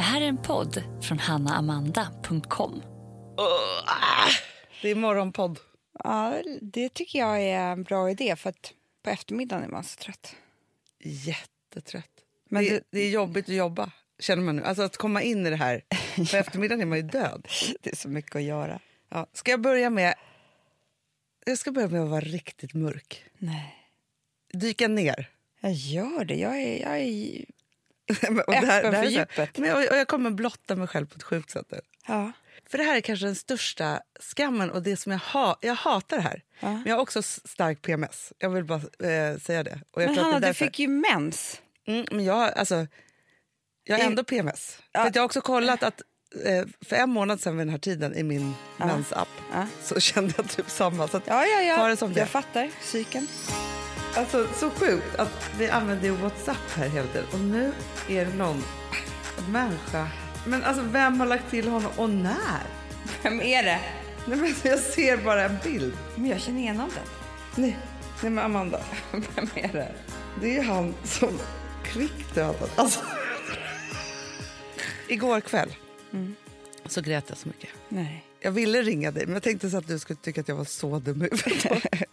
Det här är en podd från hannaamanda.com. Det är morgonpodd. Ja, det tycker jag är en bra idé för att på eftermiddagen är man så trött. Jättetrött. Men det, det är jobbigt att jobba, känner man nu. Alltså att komma in i det här. På eftermiddagen är man ju död. Det är så mycket att göra. Ja, ska jag börja med... Jag ska börja med att vara riktigt mörk. Nej. Dyka ner. Jag gör det. Jag är, jag är... Och Öppen för här- djupet. Men jag, och jag kommer blotta mig själv på ett sjukt sätt. Ja. För det här är kanske den största skammen och det som jag, ha, jag hatar det här. Ja. Men jag har också stark PMS. Jag vill bara eh, säga det. Men Hanna, det du fick ju mens. Mm, men jag, alltså, jag har ändå PMS. Ja. För jag har också kollat att eh, för en månad sedan vid den här tiden i min Ja. mensapp Ja. så kände jag typ samma. Så att, Ja, ja, ja. Ta det som det. Jag fattar. Psyken. Alltså, så sjukt att vi använder ju Whatsapp här hela tiden. Och nu är det någon människa. Men alltså vem har lagt till honom och när? Vem är det? Nej, men jag ser bara en bild. Men jag känner igen namnet. Nej, nej men Amanda. Vem är det? Det är han som kvickt dödade. Alltså. Igår kväll så grät jag så mycket. Nej. Jag ville ringa dig, men jag tänkte så att du skulle tycka att jag var så dum i huvudet.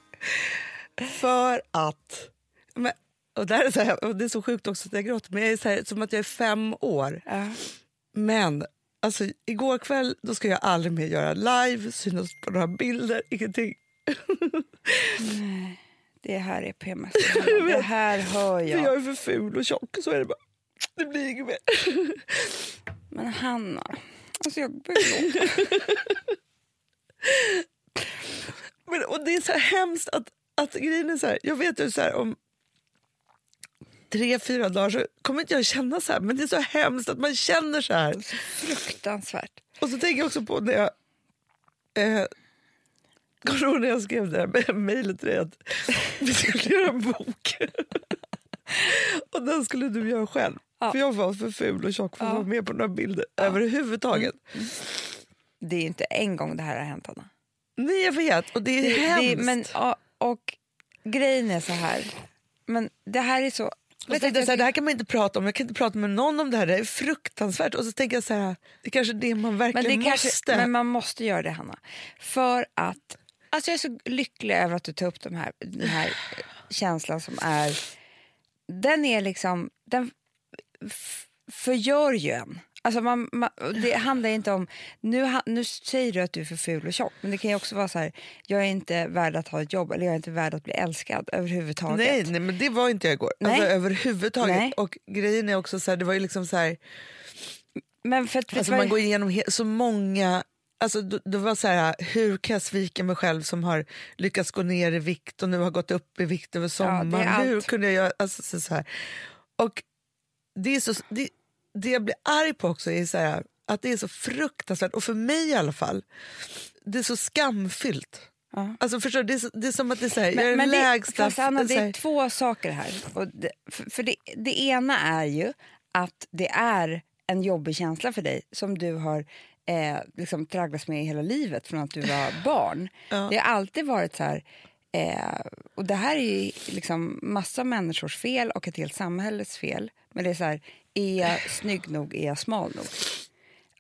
För att... Men, och det, här är så här, och det är så sjukt också att jag gråter, men jag är så här, som att jag är fem år. Ja. Men alltså, igår kväll då ska jag aldrig mer göra live, synas på några bilder, ingenting. Det här är PMS. Det här hör För jag jag. är för ful och tjock, så är det bara. Det blir inget mer. Men Hanna, alltså jag blir lång. Men, och det är så hemskt att, att grejen är så här, jag vet ju så här om tre, fyra dagar så kommer inte jag känna så här, men det är så hemskt att man känner så här. Fruktansvärt. Och så tänker jag också på när jag... Eh, Kommer du ihåg när jag skrev det där mejlet till dig att vi skulle göra en bok? och den skulle du göra själv. Ja. För jag var för ful och tjock för att Ja. vara med på några bilder överhuvudtaget. Det är inte en gång det här har hänt, Hanna. Nej, jag vet. Och det är Det, hemskt. det, men, ja, och grejen är så här. Men det här är så... Vet du, jag så här, det här kan man inte prata om. Jag kan inte prata med någon om det här. Det är fruktansvärt. Och så tänker jag så här, det är kanske är det man men, verkligen det måste. kanske, men man måste göra det, Hanna. För att... Alltså jag är så lycklig över att du tar upp de här, den här känslan som är... Den är liksom... Den förgör ju en. Alltså man, man, det handlar inte om... Nu, nu säger du att du är för ful och tjock, men det kan ju också vara så här... Jag är inte värd att ha ett jobb eller jag är inte värd att bli älskad överhuvudtaget. Nej, nej, men det var inte jag igår. Nej. Alltså, överhuvudtaget. Nej. Och grejen är också så här, det var ju liksom så här, Men för att, alltså man går igenom så många Alltså, det, det var så här, hur kan jag svika mig själv som har lyckats gå ner i vikt och nu har gått upp i vikt över sommaren? allt. hur kunde jag göra? Alltså, så, så här. Och det, är så, det, det jag blir arg på också är så här, att det är så fruktansvärt, och för mig i alla fall, det är så skamfyllt. Ja. Alltså, förstår du? Det, är så, det är som att det är så här, jag är Men, men det, lägsta... fast Anna, det är två saker här. Och det, för för det, det ena är ju att det är en jobbig känsla för dig som du har eh, liksom tragglats med hela livet från att du var barn. Ja. Det har alltid varit så här... Eh, och det här är ju liksom massa människors fel och ett helt samhälles fel. Men det är så här, är jag snygg nog, är jag smal nog?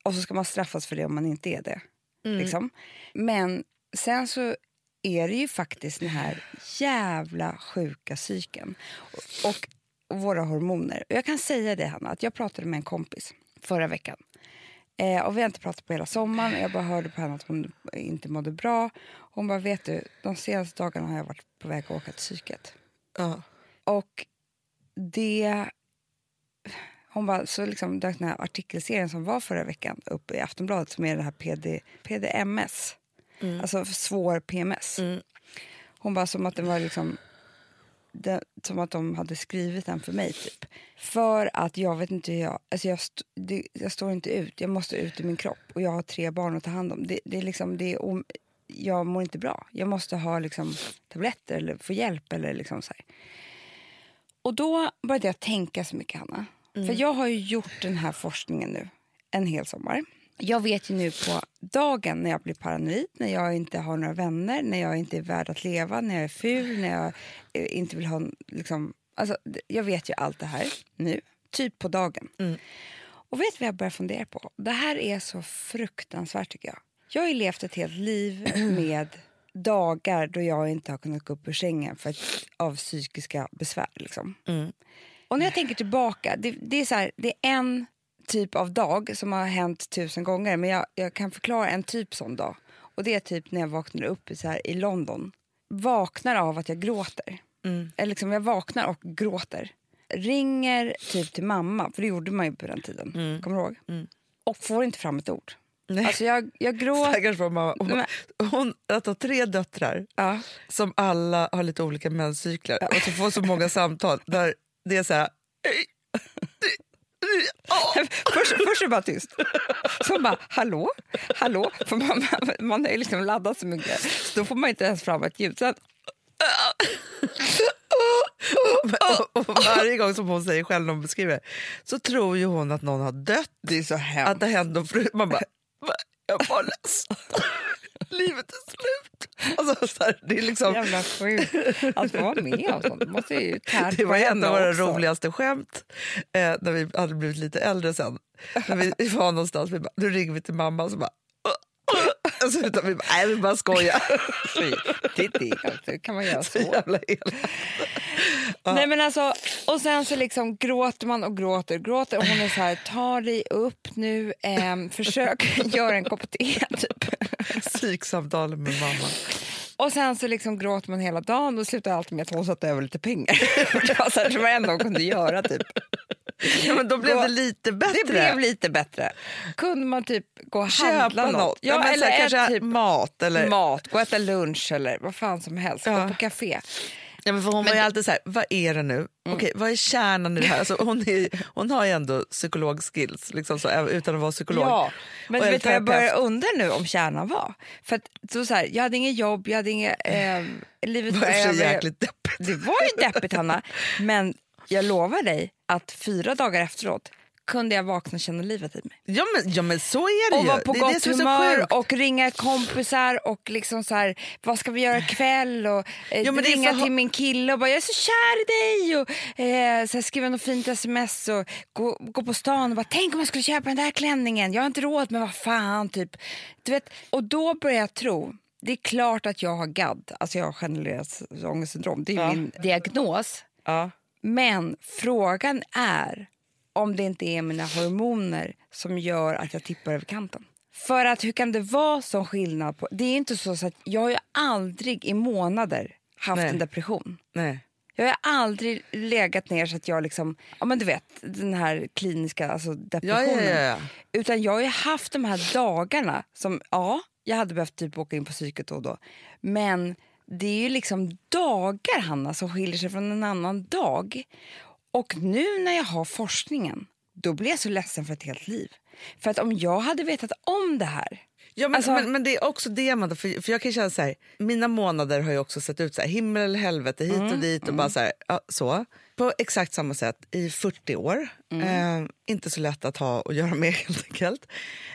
Och så ska man straffas för det om man inte är det. Liksom. Men sen så är det ju faktiskt den här jävla sjuka psyken och, och, våra hormoner. Och jag kan säga det, Hanna, att jag pratade med en kompis förra veckan. Eh, och vi har inte pratat på hela sommaren jag bara hörde på henne att hon inte mådde bra. Hon bara, vet du, de senaste dagarna har jag varit på väg att åka till psyket. ja. Och det... Hon bara, så liksom dök den här artikelserien som var förra veckan upp i Aftonbladet som är det här PD, PDMS, alltså svår PMS. Hon bara som att den var liksom det, som att de hade skrivit den för mig typ. För att jag vet inte hur jag, alltså jag, st, det, jag står inte ut, jag måste ut ur min kropp och jag har tre barn att ta hand om. Det, det är liksom, det är om, jag mår inte bra. Jag måste ha liksom tabletter eller få hjälp eller liksom så här. Och då började jag tänka så mycket, Hanna. För jag har ju gjort den här forskningen nu en hel sommar. Jag vet ju nu på dagen när jag blir paranoid, när jag inte har några vänner, när jag inte är värd att leva, när jag är ful, när jag eh, inte vill ha... Liksom, alltså, jag vet ju allt det här nu, typ på dagen. Och vet du vad jag börjar fundera på? Det här är så fruktansvärt tycker jag. Jag har ju levt ett helt liv med dagar då jag inte har kunnat gå upp ur sängen för att, av psykiska besvär. Liksom. Och när jag tänker tillbaka, det, det, är så här, det är en typ av dag som har hänt tusen gånger men jag, jag kan förklara en typ sån dag. Och det är typ när jag vaknar upp så här, i London. Vaknar av att jag gråter. Eller liksom, jag vaknar och gråter. Ringer typ till mamma, för det gjorde man ju på den tiden. Kommer du ihåg? Och får inte fram ett ord. Nej. Alltså jag, jag gråter. Stackars mamma. Hon, hon att ha tre döttrar Ja. som alla har lite olika menscykler och så får så många samtal där det är så här... Först, först är det bara tyst. Så bara, hallå? Hallå? För man, man, man ju liksom laddat så mycket, så då får man inte ens fram ett ljud. Sen, Och, och varje gång som hon säger själv när hon beskriver så tror ju hon att någon har dött. det är så Att hemskt. det hände förut. Man bara, "Va? Jag ledsen. Livet är slut. Alltså, så här, det är liksom... Jävla sjukt att få vara med om sånt. Måste ju Det var henne av våra också. roligaste skämt eh, när vi hade blivit lite äldre sen. När vi, var någonstans, vi bara, nu ringer vi till mamma och så bara... Och så utan vi bara, nej vi bara skojar. Titti, alltså, kan man göra Så så? jävla elakt. Nej, men alltså, och sen så liksom gråter man och gråter och gråter och hon är så här, ta dig upp nu, ehm, försök göra en kopp te typ. Psyksamtal med mamma. Och sen så liksom gråter man hela dagen och slutar alltid med att hon satte över lite pengar. det var så här, det var enda hon kunde göra typ. Ja, men då blev Då- det lite bättre. Det blev lite bättre. Kunde man typ gå och handla Köpa något. Ja, så eller kanske typ mat. Eller, mat, gå och äta lunch eller vad fan som helst. Ja. Gå på café. Ja, men för hon var ju alltid så här, vad är det nu? Okej, vad är kärnan i det här? Alltså, hon, är, hon har ju ändå psykologskills liksom så, utan att vara psykolog. Ja, men du vet vad jag börjar undra nu om kärnan var? För att, så så här, jag hade inget jobb, jag hade inget... Eh, livet Det var över. jäkligt deppigt. Det var ju deppigt, Hanna. Men jag lovar dig att fyra dagar efteråt kunde jag vakna och känna livet i mig. Ja men, ja men så är det Och ju. vara på det gott så humör och ringa kompisar och liksom så här, vad ska vi göra ikväll? Och, eh, Ja, ringa för- till min kille och bara jag är så kär i dig och eh, så här, skriva något fint sms och gå, gå på stan och bara tänk om jag skulle köpa den där klänningen, jag har inte råd men vad fan typ. Du vet, och då börjar jag tro, det är klart att jag har GAD, alltså jag har generellt ångestsyndrom, det är Ja. min diagnos. Ja. Men frågan är om det inte är mina hormoner som gör att jag tippar över kanten. För att hur kan det vara sån skillnad? på... Det är inte så, så att jag har ju aldrig i månader haft Nej. en depression. Nej. Jag har aldrig legat ner så att jag liksom, ja men du vet den här kliniska alltså depressionen. ja, ja, ja. Utan jag har ju haft de här dagarna som, ja, jag hade behövt typ åka in på psyket då och då. Men det är ju liksom dagar, Hanna, som skiljer sig från en annan dag. Och nu när jag har forskningen, då blir jag så ledsen för ett helt liv. För att om jag hade vetat om det här, Ja, men, Alltså- men, men det är också det, Amanda, för, för jag kan känna så här, mina månader har ju också sett ut så här, himmel eller helvete, hit Mm, och dit och bara så här, ja, så. På exakt samma sätt i 40 år. Mm. Eh, inte så lätt att ha och göra med helt enkelt.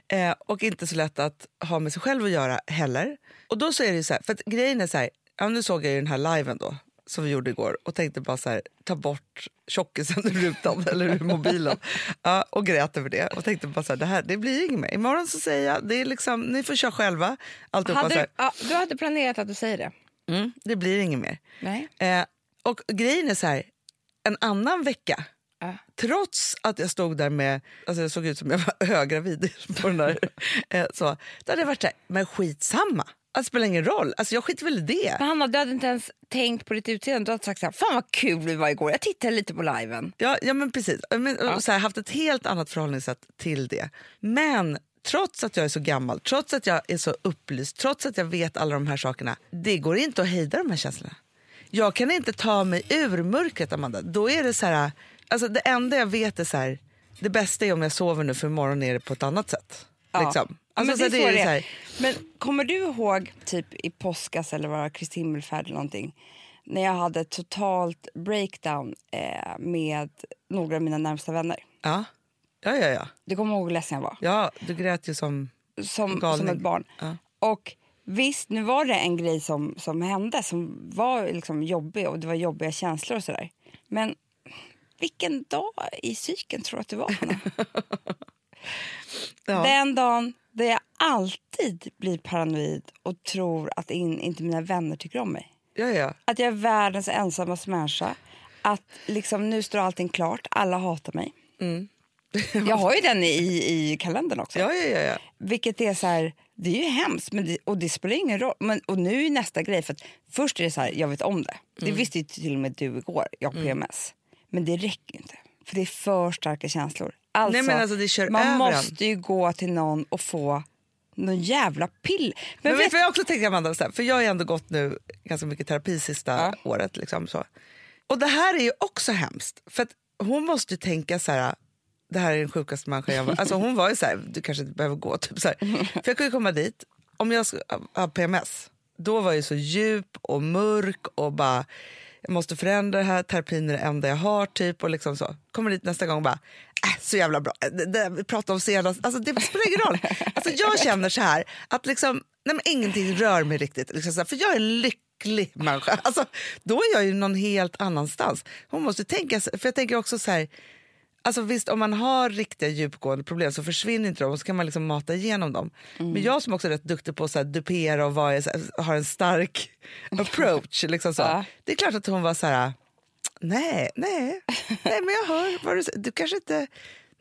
Eh, och inte så lätt att ha med sig själv att göra heller. Och då så är det så här, för att grejen är så här, ja, nu såg jag ju den här liven då som vi gjorde igår och tänkte bara så här, ta bort tjockisen ur rutan eller ur mobilen. Ja, och grät över det och tänkte bara så här, det här det blir inget mer. Imorgon så säger jag, det är liksom, ni får köra själva. Alltihopa, hade, du- ja, du hade planerat att du säger det? mm, det blir inget mer. Nej. Eh, och grejen är så här, en annan vecka, trots att jag stod där med, alltså jag såg ut som jag var höggravid på den där, eh, så, då hade jag varit så här, men skitsamma. Alltså, det spelar ingen roll, alltså, jag skiter väl i det. Men Hanna, du hade inte ens tänkt på ditt utseende. Du hade sagt så här, fan vad kul vi var igår. Jag tittade lite på liven. Ja, ja men precis. Men, och så här, haft ett helt annat förhållningssätt till det. Men trots att jag är så gammal, trots att jag är så upplyst, trots att jag vet alla de här sakerna, det går inte att hejda de här känslorna. Jag kan inte ta mig ur mörkret, Amanda. Då är det så här, alltså det enda jag vet är så här, det bästa är om jag sover nu för imorgon är det på ett annat sätt. Liksom. Ja, men Alltså, det är så det så är. här, Men kommer du ihåg typ i påskas eller var Kristi himmelfärd eller någonting när jag hade totalt breakdown eh, med några av mina närmsta vänner. ja. ja, ja, ja. Du kommer ihåg hur ledsen jag var? Ja, du grät ju som... Som, Galning. som ett barn. Ja. Och visst, nu var det en grej som, som hände som var liksom jobbig och det var jobbiga känslor och sådär. Men vilken dag i cykeln tror du att det var? Ja. Den dagen där jag alltid blir paranoid och tror att in, inte mina vänner tycker om mig. Ja, ja. Att jag är världens ensammaste människa. Att liksom, nu står allting klart, alla hatar mig. Jag har ju den i, i kalendern också. Ja, ja, ja, ja. Vilket är så här, det är ju hemskt men det, och det spelar ingen roll. Men, och nu är nästa grej, för att först är det så här, jag vet om det. Det Mm. visste ju till och med du igår, jag har PMS. Men det räcker inte, för det är för starka känslor. Alltså, Nej, men alltså, det kör man över måste ju gå till någon och få någon jävla pill. Men, Men vet du vad jag också tänker Amanda? Så här, För jag har ändå gått nu ganska mycket terapi sista Ja. året. Liksom, så. Och det här är ju också hemskt. För att hon måste ju tänka så här, det här är den sjukaste människan jag var. Alltså hon var ju så här, du kanske inte behöver gå. Typ så här. För jag kunde komma dit, om jag har PMS, då var jag så djup och mörk och bara, jag måste förändra det här, terapin är det enda jag har typ. Och liksom så. Kommer dit nästa gång och bara, äh, så jävla bra, det, det vi pratade om senast, alltså det spelar ingen roll. Alltså jag känner så här, att liksom, nej men ingenting rör mig riktigt. Liksom här, för jag är lycklig människa. Alltså, då är jag ju någon helt annanstans. Hon måste tänka, för jag tänker också så här, Alltså visst, om man har riktiga djupgående problem så försvinner inte de och så kan man liksom mata igenom dem. Men jag som också är rätt duktig på att dupera och vara, här, har en stark approach. Liksom så. Ja. Det är klart att hon var så här, nej, nej, nej men jag hör vad du säger. Du kanske inte,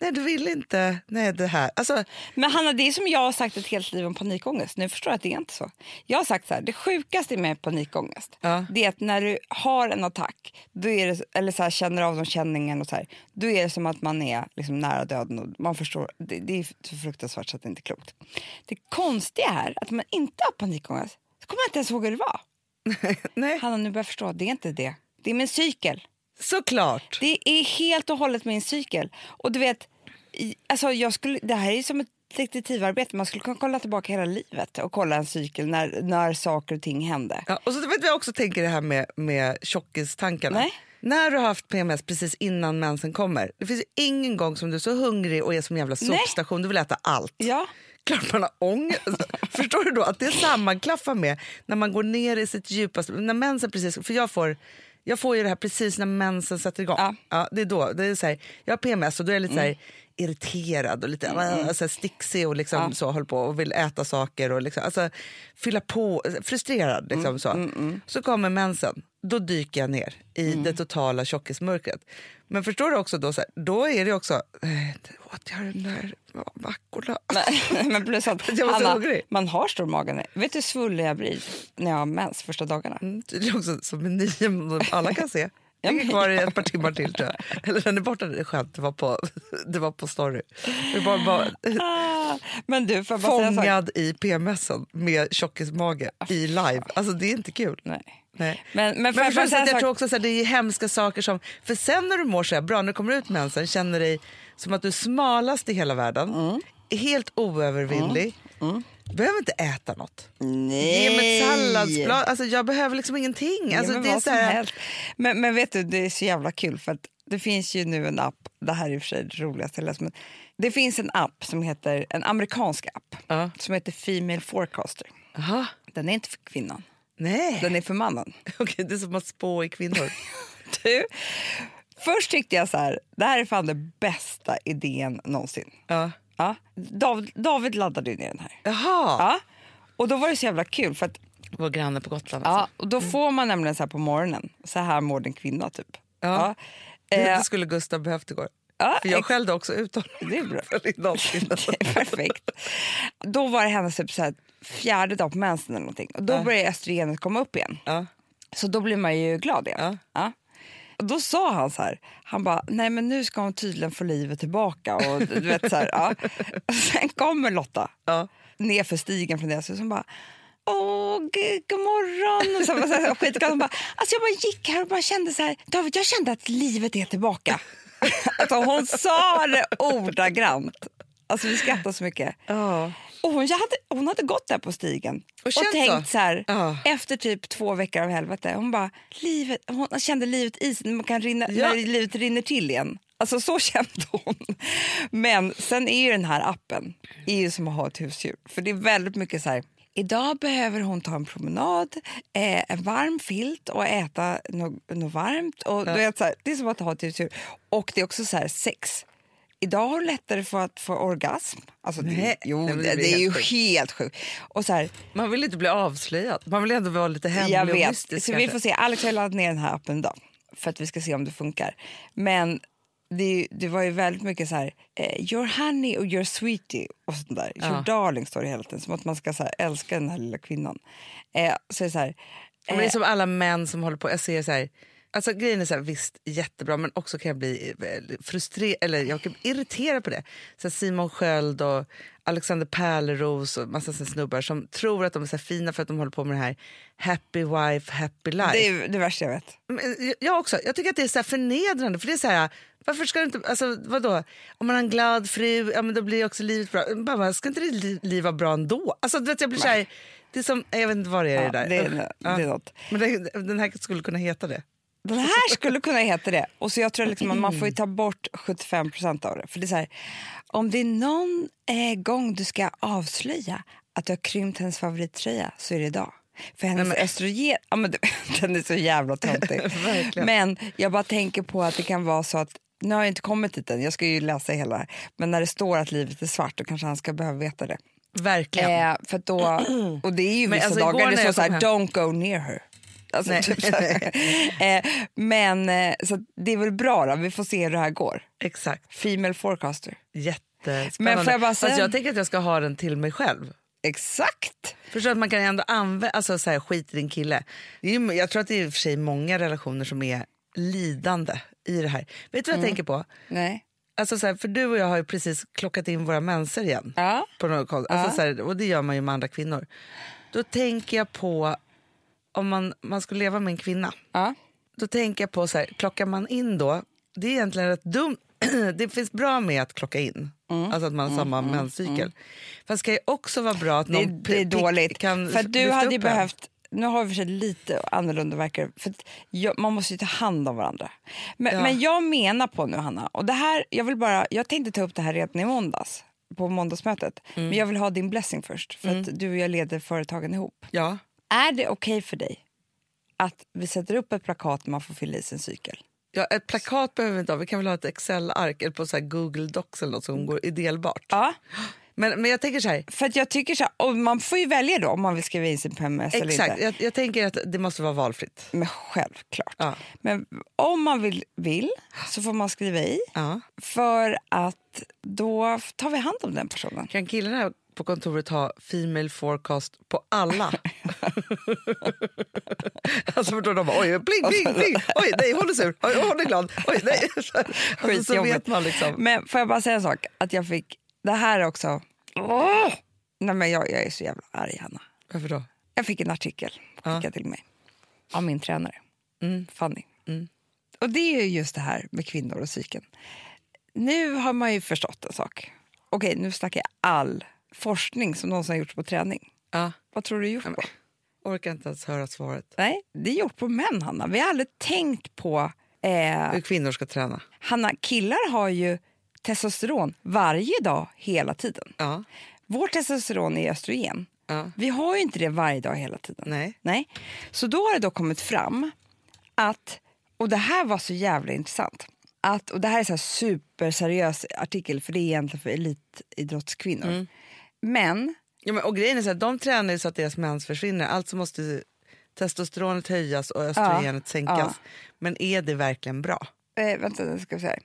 nej du vill inte, nej det här. Alltså, Men Hanna, det är som jag har sagt ett helt liv om panikångest. Nu förstår jag att det är inte så. Jag har sagt så här, det sjukaste med panikångest, Ja. det är att när du har en attack, då är det, eller så här, känner av de känningen och så här, då är det som att man är liksom nära döden. Och man förstår, det, det är så fruktansvärt så att det inte är klokt. Det konstiga är att man inte har panikångest, så kommer jag inte ens ihåg hur det var. nej, Hanna, nu börjar jag förstå, det är inte det. Det är min cykel. Såklart. Det är helt och hållet min cykel. Och du vet, alltså jag skulle, det här är som ett detektivarbete. Man skulle kunna kolla tillbaka hela livet och kolla en cykel när, när saker och ting hände. Ja, och så vet jag också tänker det här med, med tjockistankarna. Nej. När du har haft PMS precis innan mensen kommer, det finns ju ingen gång som du är så hungrig och är som en jävla Nej. sopstation, du vill äta allt. Ja. Klart man har ångest. Förstår du då att det sammanklaffar med när man går ner i sitt djupaste, när mensen precis, för jag får jag får ju det här precis när mensen sätter igång. Ja. Ja, det är då, det är så här, jag har PMS och då är jag lite så här, irriterad och lite mm. så här, sticksig och liksom Ja. så håller på och vill äta saker och liksom, alltså, fylla på, frustrerad. Liksom, så. så kommer mensen, då dyker jag ner i det totala tjockismörkret. Men förstår du också då, så här, då är det också, eh, åt jag den där mackorna? Men, men plus att Jag var så Hanna, man har stor mage. Vet du hur svullen jag blir när jag har mens första dagarna? Mm, tydligen också som menyn alla kan se. Men- är kvar i ett par timmar till tror jag. Eller den är borta, det är skönt. Det var på, det var på story. Det var bara, Ah, men du, jag bara en fångad i PMSen med tjockismage i live. Alltså det är inte kul. Nej. Nej. Men, men, Men du, så säga att jag sak? tror också att det är hemska saker som... För sen när du mår så här bra, när du kommer ut mensen, känner dig som att du är smalast i hela världen. Mm. Är helt oövervinnlig. Behöver inte äta något. Nej. Ge mig ett salladsblad. Alltså, jag behöver liksom ingenting. Alltså, men det är så här. Men, men vet du, det är så jävla kul för att det finns ju nu en app, det här är i och för sig det roligaste jag läst, men det finns en app som heter, en amerikansk app, Ja. som heter Female Forecaster. Aha. Den är inte för kvinnan, Nej. den är för mannen. Okej, det är som att spå i kvinnor. Du, först tyckte jag så här, det här är fan den bästa idén någonsin. Ja. Ja. David, David laddade ju ner den här. Jaha, Ja. Och då var det så jävla kul för att vår granne på Gotland. ja, Alltså. och då får man nämligen så här på morgonen, så här mår en kvinna typ. Ja. Ja. Det, Eh, det skulle Gustav behövt igår. ja, För jag skällde också ut honom. Det är bra. Perfekt. Då var det hennes typ så här fjärde dag på mensen eller någonting. Och då Ja. började östrogenet komma upp igen. Ja. Så då blir man ju glad igen. Ja. Och då sa han så här, han bara, nej men nu ska hon tydligen få livet tillbaka. Och, du vet, så här, ja. och sen kommer Lotta Ja. ner för stigen från deras hus och bara Åh, god morgon! Och så, så, så, skitglad. Hon bara, alltså jag bara gick här och bara kände så här, David, jag kände att livet är tillbaka. alltså hon sa det ordagrant. Alltså vi skrattade så mycket. Ja. Och hon, hade, hon hade gått där på stigen och, Och tänkt så? så här, Ja. efter typ två veckor av helvete. Hon bara, livet, hon kände livet i sig, man kan rinna, Ja. när livet rinner till igen. Alltså så kände hon. Men sen är ju den här appen är ju som att ha ett husdjur. För det är väldigt mycket så här, idag behöver hon ta en promenad, eh, en varm filt och äta något, något varmt. Och, du vet, så här, det är som att ha tur. Och det är också så här, sex. Idag har hon lättare för att få orgasm. Alltså, det, Nej. jo, det, det det, blir är ju helt sjukt. helt sjukt. Och så här, Man vill inte bli avslöjad. Man vill ändå vara lite hemlig jag vet. mystisk. Så vi får se. Alex har laddat ner den här appen idag för att vi ska se om det funkar. Men det, det var ju väldigt mycket så här, eh, your honey och your sweetie och sånt där. Your Ja. darling står det hela tiden, som att man ska så här, älska den här lilla kvinnan. Eh, så är det så här, men det är som alla män som håller på. Jag ser så här, alltså grejen är så här, visst jättebra men också kan jag bli frustrerad eller jag kan irriterad på det. Så här Simon Sköld och Alexander Pärleros och massa såna snubbar som tror att de är så fina för att de håller på med det här happy wife, happy life. det är det värsta jag vet. Men Jag också. Jag tycker att det är så här förnedrande. För det är så här, varför ska du inte, alltså, vadå? Om man har en glad fru, ja, men då blir också livet bra. Bara, ska inte ditt liv, vara bra ändå? Alltså, du vet, jag blir så här, det är som, jag vet inte vad det är Ja, det där. det är- Ja. det är något. Men den här skulle kunna heta det. Den här skulle kunna heta det. Och så jag tror liksom att man får ju ta bort 75% av det. För det är så här, om det är någon eh, gång du ska avslöja att du har krympt hennes favorittröja så är det idag. För hennes Nej, men- östrogen, ja, men, den är så jävla töntig. Men jag bara tänker på att det kan vara så att, nu har jag inte kommit dit än, jag ska ju läsa hela här. Men när det står att livet är svart då kanske han ska behöva veta det. Verkligen. Eh, för då, och det är ju vissa alltså, dagar det står så här, don't go near her. Alltså, Nej. typ eh, men eh, så det är väl bra då, vi får se hur det här går. Exakt. Female forecaster. Jättespännande. Men får jag bara säga- Fast jag tänker att jag ska ha den till mig själv. Exakt! Förstår att man kan ändå använda, alltså så här, skit i din kille. Ju, jag tror att det är i och för sig många relationer som är lidande i det här. Vet du vad jag tänker på? Nej. Alltså så här, för du och jag har ju precis klockat in våra menser igen. Ja. På något. Alltså så här, och det gör man ju med andra kvinnor. Då tänker jag på, om man, man skulle leva med en kvinna, Ja. då tänker jag på så här, klockar man in då, det är egentligen rätt dumt. det finns bra med att klocka in, Mm. alltså att man har samma menscykel. Fast det ska ju också vara bra att Det, är- någon det är pick dåligt. kan för du hade behövt, nu har vi för sig lite annorlunda verkar för jag, man måste ju ta hand om varandra. Men, Ja. men jag menar på nu Hanna, och det här, jag vill bara, jag tänkte ta upp det här redan i måndags på måndagsmötet. Mm. Men jag vill ha din blessing först för att du och jag leder företagen ihop. Ja. Är det okej för dig att vi sätter upp ett plakat när man får fylla i sin cykel? Ja, ett plakat behöver vi inte ha, vi kan väl ha ett Excel-ark eller på så här Google Docs eller något som går i delbart. Ja, Men, men jag tänker så här, för att jag tycker så här, man får ju välja då om man vill skriva in sin PMS eller exakt, inte. jag, jag tänker att det måste vara valfritt. Men självklart. Ja. Men om man vill, vill så får man skriva i Ja. för att då tar vi hand om den personen. Kan killarna på kontoret ha female forecast på alla? alltså förstår de bara, oj, bling, bling, bling, oj, nej, hon är sur, oj, hon är glad, oj, nej. Alltså, så vet man liksom. Men får jag bara säga en sak? Att jag fick, det här är också... Åh! Nej, men jag, jag är så jävla arg, Hanna. Varför då? Jag fick en artikel skickad till mig av min tränare, Fanny. Och det är ju just det här med kvinnor och psyken. Nu har man ju förstått en sak. Okej, nu snackar jag all forskning som någonsin har gjorts på träning. Ja, Vad tror du är gjort på? orkar inte ens höra svaret. Nej, det är gjort på män, Hanna. Vi har aldrig tänkt på... Eh, Hur kvinnor ska träna. Hanna, killar har ju testosteron varje dag, hela tiden. Ja, Vårt testosteron är östrogen. ja, Vi har ju inte det varje dag, hela tiden. nej. Nej. Så då har det då kommit fram att, och det här var så jävla intressant, att, och det här är så här superseriös artikel för det är egentligen för elitidrottskvinnor. Mm. Men Ja, men, och grejen är så här, de tränar ju så att deras mens försvinner, alltså måste testosteronet höjas och östrogenet sänkas. ja. Men är det verkligen bra? eh, vänta, nu ska vi se.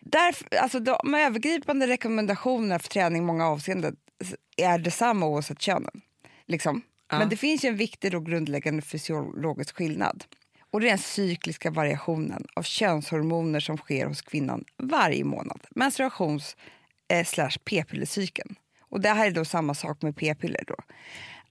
Därför, alltså de övergripande rekommendationerna för träning i många avseenden är detsamma oavsett könen. Liksom. Ja. Men det finns ju en viktig och grundläggande fysiologisk skillnad. Och det är den cykliska variationen av könshormoner som sker hos kvinnan varje månad. Menstruations eh, slash p-pillercykeln. Och det här är då samma sak med p-piller då.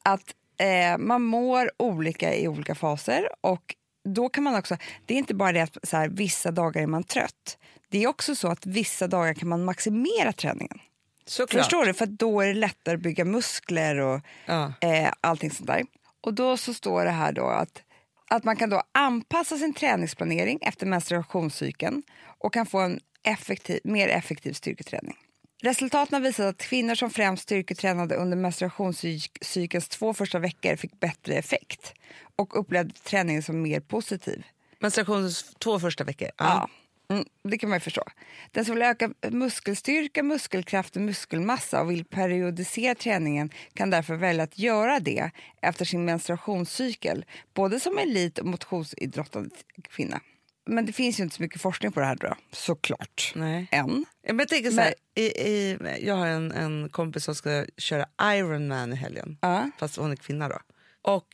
Att eh, man mår olika i olika faser och då kan man också, det är inte bara det att så här, vissa dagar är man trött. Det är också så att vissa dagar kan man maximera träningen. Såklart. Förstår du? För då är det lättare att bygga muskler och Ja. eh, allting sånt där. Och då så står det här då att, att man kan då anpassa sin träningsplanering efter menstruationscykeln och kan få en effektiv, mer effektiv styrketräning. Resultaten har visat att kvinnor som främst styrketränade under menstruationscykelns två första veckor fick bättre effekt och upplevde träningen som mer positiv. Menstruationens två första veckor? Ja. Mm, det kan man ju förstå. Den som vill öka muskelstyrka, muskelkraft och muskelmassa och vill periodisera träningen kan därför välja att göra det efter sin menstruationscykel, både som elit och motionsidrottande kvinna. Men det finns ju inte så mycket forskning på det här då, såklart. Nej. Än. Men jag, tänker så här, i, i, jag har en, en kompis som ska köra Ironman i helgen, Ja. fast hon är kvinna. då. Och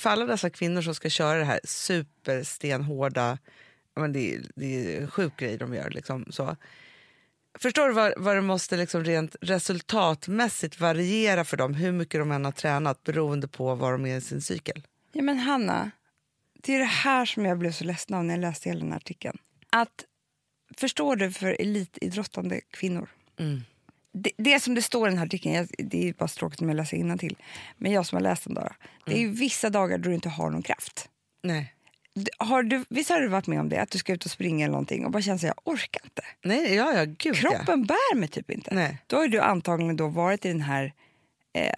för alla dessa kvinnor som ska köra det här superstenhårda, men det, är- det är en sjuk grej de gör. Liksom, så. Förstår du vad, vad det måste liksom rent resultatmässigt variera för dem, hur mycket de än har tränat beroende på var de är i sin cykel? Ja, men Hanna, det är det här som jag blev så ledsen av när jag läste hela den här artikeln. Att, förstår du för elitidrottande kvinnor? Mm. Det, det som det står i den här artikeln, jag, det är bara tråkigt om jag läser till. men jag som har läst den då, det är ju vissa dagar då du inte har någon kraft. Nej. Har du, visst har du varit med om det? Att du ska ut och springa eller någonting och bara känner att jag orkar inte. Nej, ja, ja, gud ja. Kroppen bär mig typ inte. Nej. Då har du antagligen då varit i den här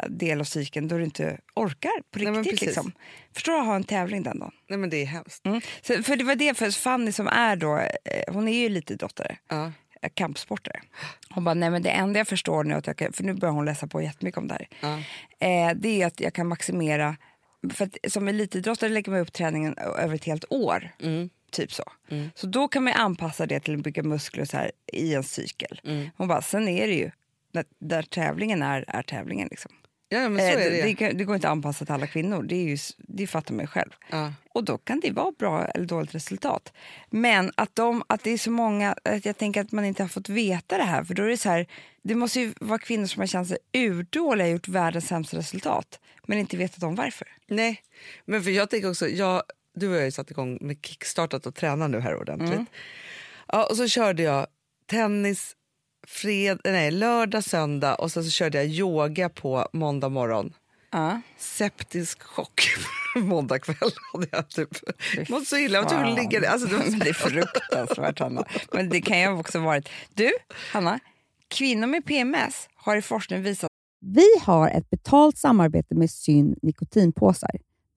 del av cykeln då du inte orkar på Nej, riktigt. precis. liksom. Förstår du att ha en tävling den dagen? Nej, men det är hemskt. Mm. Så, för det var det, för Fanny som är då, eh, hon är ju lite dottare, Ja. eh, kampsportare. Hon bara, nej men det enda jag förstår nu, att jag kan, för nu börjar hon läsa på jättemycket om det här, Ja. eh, det är att jag kan maximera, för att som elitidrottare lägger man upp träningen över ett helt år. Mm. Typ så. Så då kan man anpassa det till att bygga muskler så här, i en cykel. Mm. Hon bara, sen är det ju, där, där tävlingen är, är tävlingen. Liksom. Ja, men så Eh, är det. det, kan- det går inte att anpassa till alla kvinnor, det, är ju, det fattar man ju själv. Ja. Och då kan det vara bra eller dåligt resultat. Men att, de, att det är så många, att jag tänker att man inte har fått veta det här. För då är det så här, det måste ju vara kvinnor som har känt sig urdåliga och gjort världens sämsta resultat. Men inte vetat om varför. Nej, men för jag tänker också, jag, du har ju satt igång med kickstartat och tränar nu här ordentligt. Mm. Ja, och så körde jag tennis fred, nej, lördag, söndag och sen så körde jag yoga på måndag morgon. Ja. Septisk chock måndag kväll hade jag typ mått så illa. Jag att ligga. Alltså, det var så- det är fruktansvärt, Hanna. Men det kan ju också ha varit... Du, Hanna, kvinnor med PMS har i forskning visat Vi har ett betalt samarbete med Syn nikotinpåsar.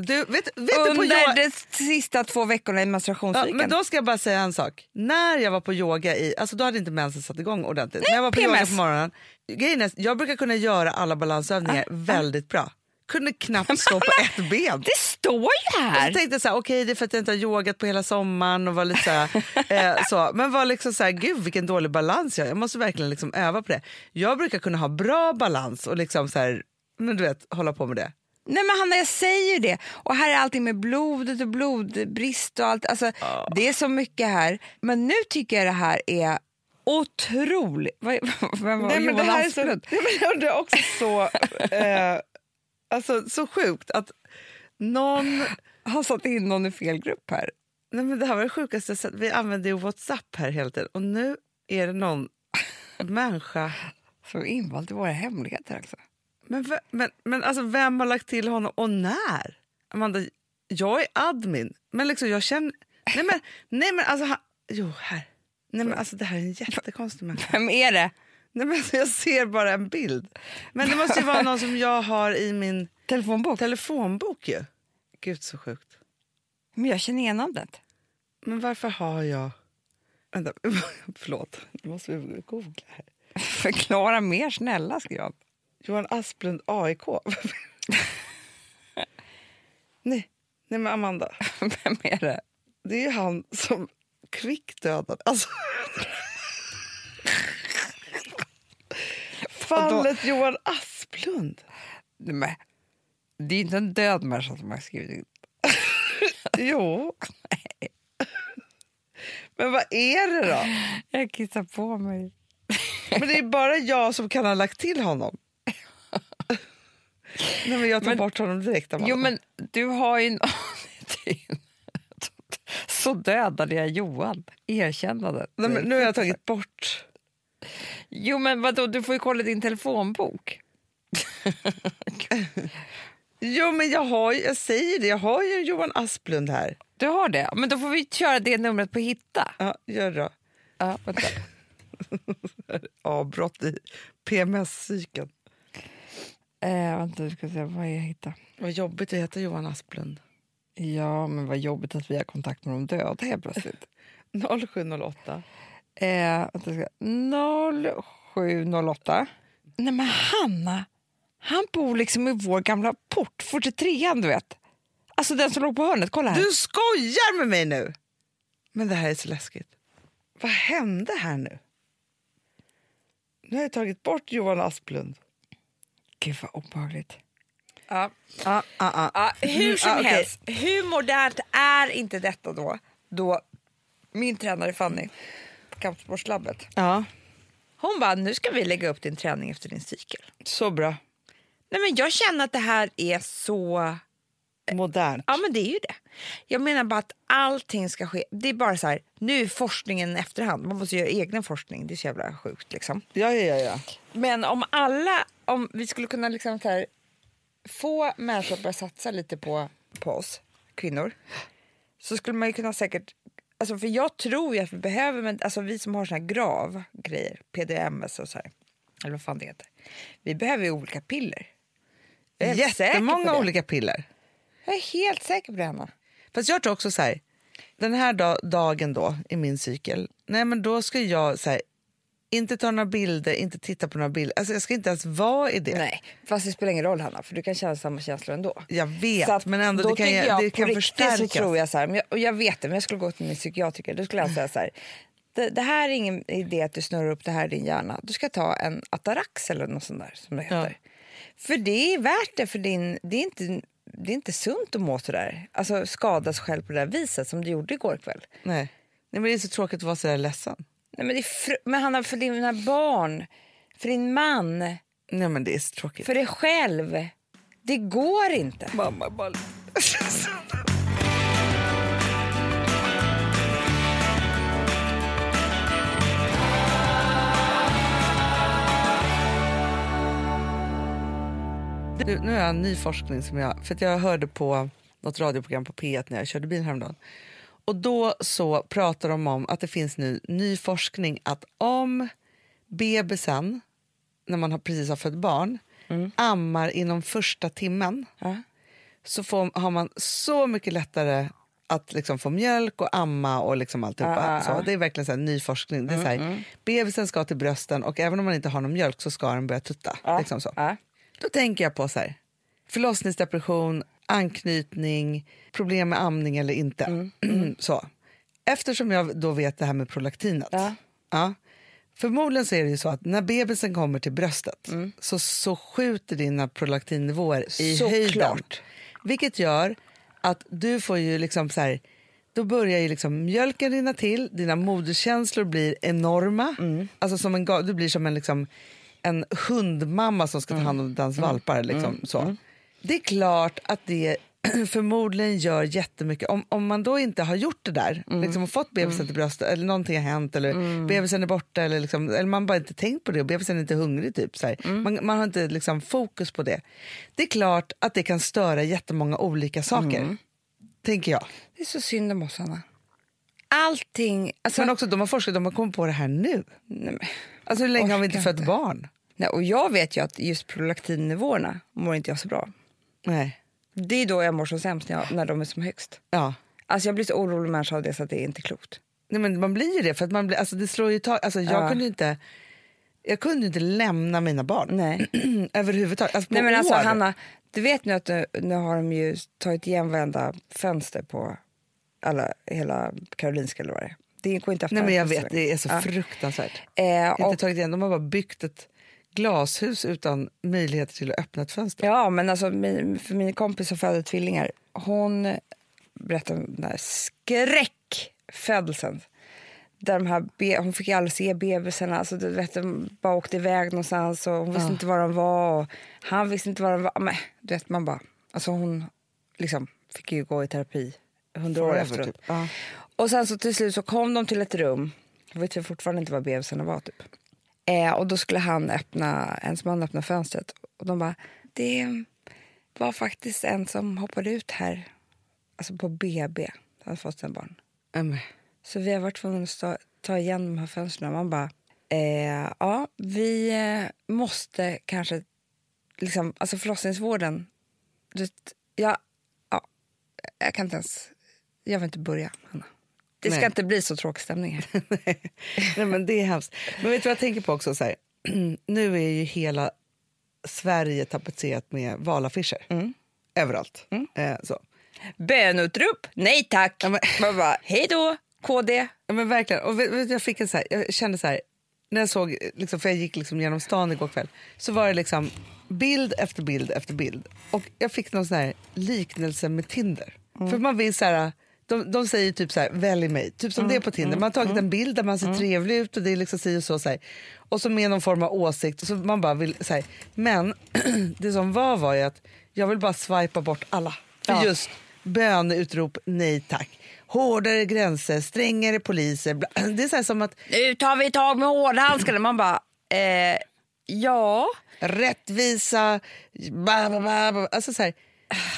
Du, vet, vet du på Under yoga... de sista två veckorna i Ja, menstruationscykeln. men då ska jag bara säga en sak. När jag var på yoga, i, alltså då hade inte mensen satt igång ordentligt. När jag var på yoga PMS. på morgonen, grejen är, jag brukar kunna göra alla balansövningar väldigt bra. Kunde knappt stå på ett ben. Det står ju Och så här! tänkte jag så här, okej det är för att jag inte har yogat på hela sommaren och var lite så här, eh, så. Men var liksom så här, gud vilken dålig balans jag har. Jag måste verkligen liksom öva på det. Jag brukar kunna ha bra balans och liksom så här, men du vet, hålla på med det. Nej men Hanna jag säger ju det. Och här är allting med blodet och blodbrist och allt. Alltså, Det är så mycket här. Men nu tycker jag det här är otroligt. Vem var Nej, men det här är så, Asplund? nej, men det är också så, eh, alltså, så sjukt att någon... har satt in någon i fel grupp här. Nej, men det här var det sjukaste jag sett. Vi använder ju Whatsapp här hela tiden och nu är det någon människa... Så invald i våra hemligheter också. Men, men, men alltså, vem har lagt till honom och när? Amanda, jag är admin, men liksom jag känner... Nej men, nej, men alltså... Han, jo, här. Nej, men alltså, det här är en jättekonstig människa. Vem är det? Nej, men, alltså, jag ser bara en bild. Men det måste ju vara någon som jag har i min Telefonbok. telefonbok ju. Gud så sjukt. Men jag känner igen namnet. Men varför har jag... Vänta, förlåt. Nu måste vi googla här. Förklara mer snälla skrev jag. Johan Asplund AIK. nej, nej men Amanda. Vem är det? Det är ju han som kvickdödade. Alltså. Fallet Johan Asplund. Nej, men, det är inte en död människa som har skrivit in. Jo. Men vad är det då? Jag kissar på mig. Men det är bara jag som kan ha lagt till honom. Nej, men jag tar Men- bort honom direkt. Amanda. Jo men du har ju. Så dödade jag Johan. Erkännandet. Nej, men nu har jag tagit bort... Jo men vadå, du får ju kolla din telefonbok. Jo, men jag, har, jag säger det, jag har ju Johan Asplund här. Du har det? Men då får vi köra det numret på hitta. Ja, gör det. Ja, vänta. Avbrott i PMS-cykeln. Eh, vänta, vi ska se. Vad är hitta? Vad jobbigt att heta Johan Asplund. Ja, men vad jobbigt att vi har kontakt med de döda helt plötsligt. 0708. eh, vänta, ska... 0708. Nej men Hanna, Han bor liksom i vår gamla port, 43an du vet. Alltså den som låg på hörnet, kolla här. Du skojar med mig nu! Men det här är så läskigt. Vad hände här nu? Nu har jag tagit bort Johan Asplund. Gud vad obehagligt. Ja, ja, ja. Ja, hur som Ja, okej. helst, hur modernt är inte detta då? Då min tränare Fanny på kampsportslabbet, ja, hon bara nu ska vi lägga upp din träning efter din cykel. så bra. Nej men jag känner att det här är så Modernt. Ja, men det är ju det. Jag menar bara att allting ska ske. Det är bara så här, nu är forskningen efterhand. Man måste göra egen forskning. Det är så jävla sjukt liksom. Ja, ja, ja. Men om alla, om vi skulle kunna liksom så här, få människor att börja satsa lite på, på oss kvinnor så skulle man ju kunna säkert, alltså för jag tror ju att vi behöver, men alltså vi som har såna här grav grejer, PDMS och så här, eller vad fan det heter. Vi behöver ju olika piller. Jättemånga olika piller. Jag är helt säker på det, Hanna. Fast jag tror också så här, den här da- dagen då i min cykel, nej men då ska jag så här, inte ta några bilder, inte titta på några bilder. Alltså jag ska inte ens vara i det. Nej, fast det spelar ingen roll Hanna, för du kan känna samma känslor ändå. Jag vet, Så att men ändå då det kan, jag, det kan förstärkas. Så tror jag så här, men jag, och jag vet det, men jag skulle gå till min psykiatriker, då skulle han säga så här. Det, det här är ingen idé att du snurrar upp det här i din hjärna. Du ska ta en Atarax eller något sånt där som det heter. För det är värt det, för din, det, är inte, det är inte sunt att må sådär. Alltså skada sig själv på det där viset som du gjorde igår kväll. Nej. Nej, men det är så tråkigt att vara så där ledsen. Nej, men, det är fr- men Hanna, för dina barn, för din man, Nej men det är så tråkigt. för dig själv. Det går inte. Mamma bara... Nu, nu har jag en ny forskning som jag... För jag hörde på något radioprogram på P1 när jag körde bil häromdagen. Och då så pratar de om att det finns nu ny forskning att om bebisen, när man har, precis har fött barn, ammar inom första timmen Ja. så får, har man så mycket lättare att liksom få mjölk och amma och liksom alltihopa. Ja, ja, så, ja. det är verkligen så här, ny forskning. Det är så här, Bebisen ska till brösten och även om man inte har någon mjölk så ska den börja tutta. Ja. Liksom så. Ja. Då tänker jag på så här, förlossningsdepression, anknytning, problem med amning eller inte. så. Eftersom jag då vet det här med prolaktinet. Ja. Ja, förmodligen så är det ju så att när bebisen kommer till bröstet så, så skjuter dina prolaktinnivåer i Såklart. höjden. Vilket gör att du får ju liksom så här, då börjar ju liksom mjölken rinna till, dina moderskänslor blir enorma. Alltså som en, du blir som en, liksom, en hundmamma som ska ta hand om dens valpar. Liksom, så. Det är klart att det förmodligen gör jättemycket. Om, om man då inte har gjort det där, liksom, och fått bebisen till bröstet eller någonting har hänt eller bebisen är borta eller, liksom, eller man bara inte tänkt på det och bebisen är inte hungrig. Typ, så här. Man, man har inte liksom, fokus på det. Det är klart att det kan störa jättemånga olika saker. Tänker jag. Det är så synd om oss, Anna. Allting... Alltså, Men också de har forskat, de har kommit på det här nu. nej, men, Alltså hur länge har vi inte fött barn? nej, och jag vet ju att just prolaktinnivåerna mår inte jag så bra. Nej. Det är då jag mår som sämst, när, jag, när de är som högst. Ja. Alltså jag blir så orolig människa av det så att det är inte klokt. Nej, men man blir ju det, för att man blir, alltså, det slår ju tag, alltså, jag Ja. kunde inte jag kunde inte lämna mina barn Nej. överhuvudtaget. Alltså, Nej men alltså. Hanna, du vet nu att nu, nu har de ju tagit igen varenda fönster på alla, hela Karolinska eller vad det är. Det går inte att Nej, men jag vet, det är så Ja. fruktansvärt. Eh, Inte och, tagit igen, de har bara byggt ett glashus utan möjligheter till att öppna ett fönster. ja men alltså min, för min kompis som födde tvillingar, hon berättade om den här skräckfödelsen. Där de här be, hon fick ju aldrig se bebisarna, alltså, du vet, de bara åkte iväg någonstans och hon visste inte var de var. Och han visste inte var de var. Men, du vet, man bara, alltså hon liksom fick ju gå i terapi hundra år efteråt. typ. Ja. Och sen så till slut så kom de till ett rum, jag vet fortfarande inte vad bebisarna var typ. Eh, och då skulle han öppna, ens man öppna fönstret och de bara, det var faktiskt en som hoppade ut här, alltså på BB, hade fått en barn. Mm. Så vi har varit tvungna att ta, ta igen de här fönstren. Man bara, eh, ja, vi eh, måste kanske, liksom, alltså förlossningsvården, du, ja, ja, jag kan inte ens, jag vill inte börja, Hanna. Det ska Nej. inte bli så tråkig stämning här. Nej, men det är hemskt. Men vet du vad jag tänker på också? Så här, nu är ju hela Sverige tapetserat med valaffischer. Mm. Överallt. Eh, så. Bönutrop, nej tack. Ja, men- Man bara, hej då, KD. Ja, men verkligen. Och vet, vet, jag, fick en så här, jag kände så här, när jag såg, liksom, för jag gick liksom genom stan igår kväll, så var det liksom bild efter bild efter bild. Och jag fick någon sån här liknelse med Tinder. För man vill så här, de, de säger typ så här, välj mig, typ som det är på Tinder. Man har tagit en bild där man ser trevlig ut och det är liksom si och så. så här. Och så med någon form av åsikt. Så man bara vill, så här. Men det som var var ju att jag vill bara swipa bort alla. För Ja. just böneutrop, nej tack. Hårdare gränser, strängare poliser. bla- Det är så som att Nu tar vi tag med hårdhandskarna. Man bara, eh, ja. rättvisa... Ba, ba, ba, ba. Alltså så här,